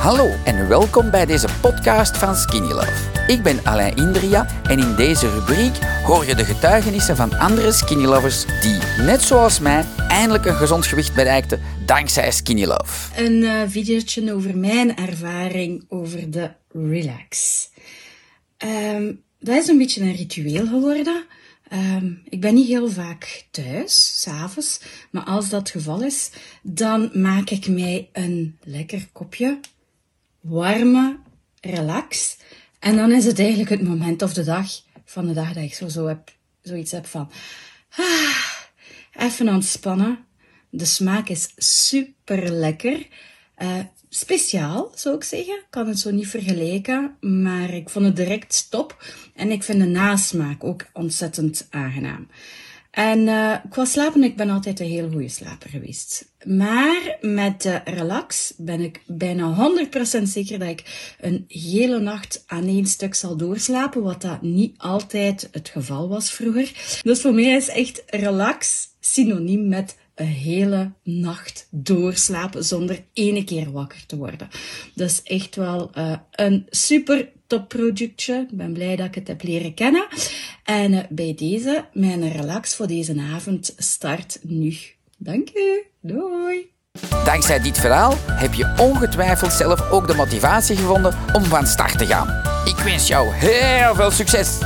Hallo en welkom bij deze podcast van Skinny Love. Ik ben Alain Indria en in deze rubriek hoor je de getuigenissen van andere Skinny Lovers die, net zoals mij, eindelijk een gezond gewicht bereikten dankzij Skinny Love. Een uh, over mijn ervaring over de relax. Um, dat is een beetje een ritueel geworden. Um, ik ben niet heel vaak thuis, s'avonds, maar als dat het geval is, dan maak ik mij een lekker kopje warme relax. En dan is het eigenlijk het moment of de dag van de dag dat ik zo, zo heb, zoiets heb van ah, even ontspannen. De smaak is super lekker. Uh, speciaal, zou ik zeggen. Ik kan het zo niet vergelijken, maar ik vond het direct top. En ik vind de nasmaak ook ontzettend aangenaam. En uh, qua slapen, ik ben altijd een heel goede slaper geweest. Maar met de relax ben ik bijna 100% zeker dat ik een hele nacht aan één stuk zal doorslapen, wat dat niet altijd het geval was vroeger. Dus voor mij is echt relax synoniem met een hele nacht doorslapen zonder ene keer wakker te worden. Dat is echt wel uh, een super top productje. Ik ben blij dat ik het heb leren kennen. En uh, bij deze, mijn relax voor deze avond start nu. Dank u. Doei. Dankzij dit verhaal heb je ongetwijfeld zelf ook de motivatie gevonden om van start te gaan. Ik wens jou heel veel succes!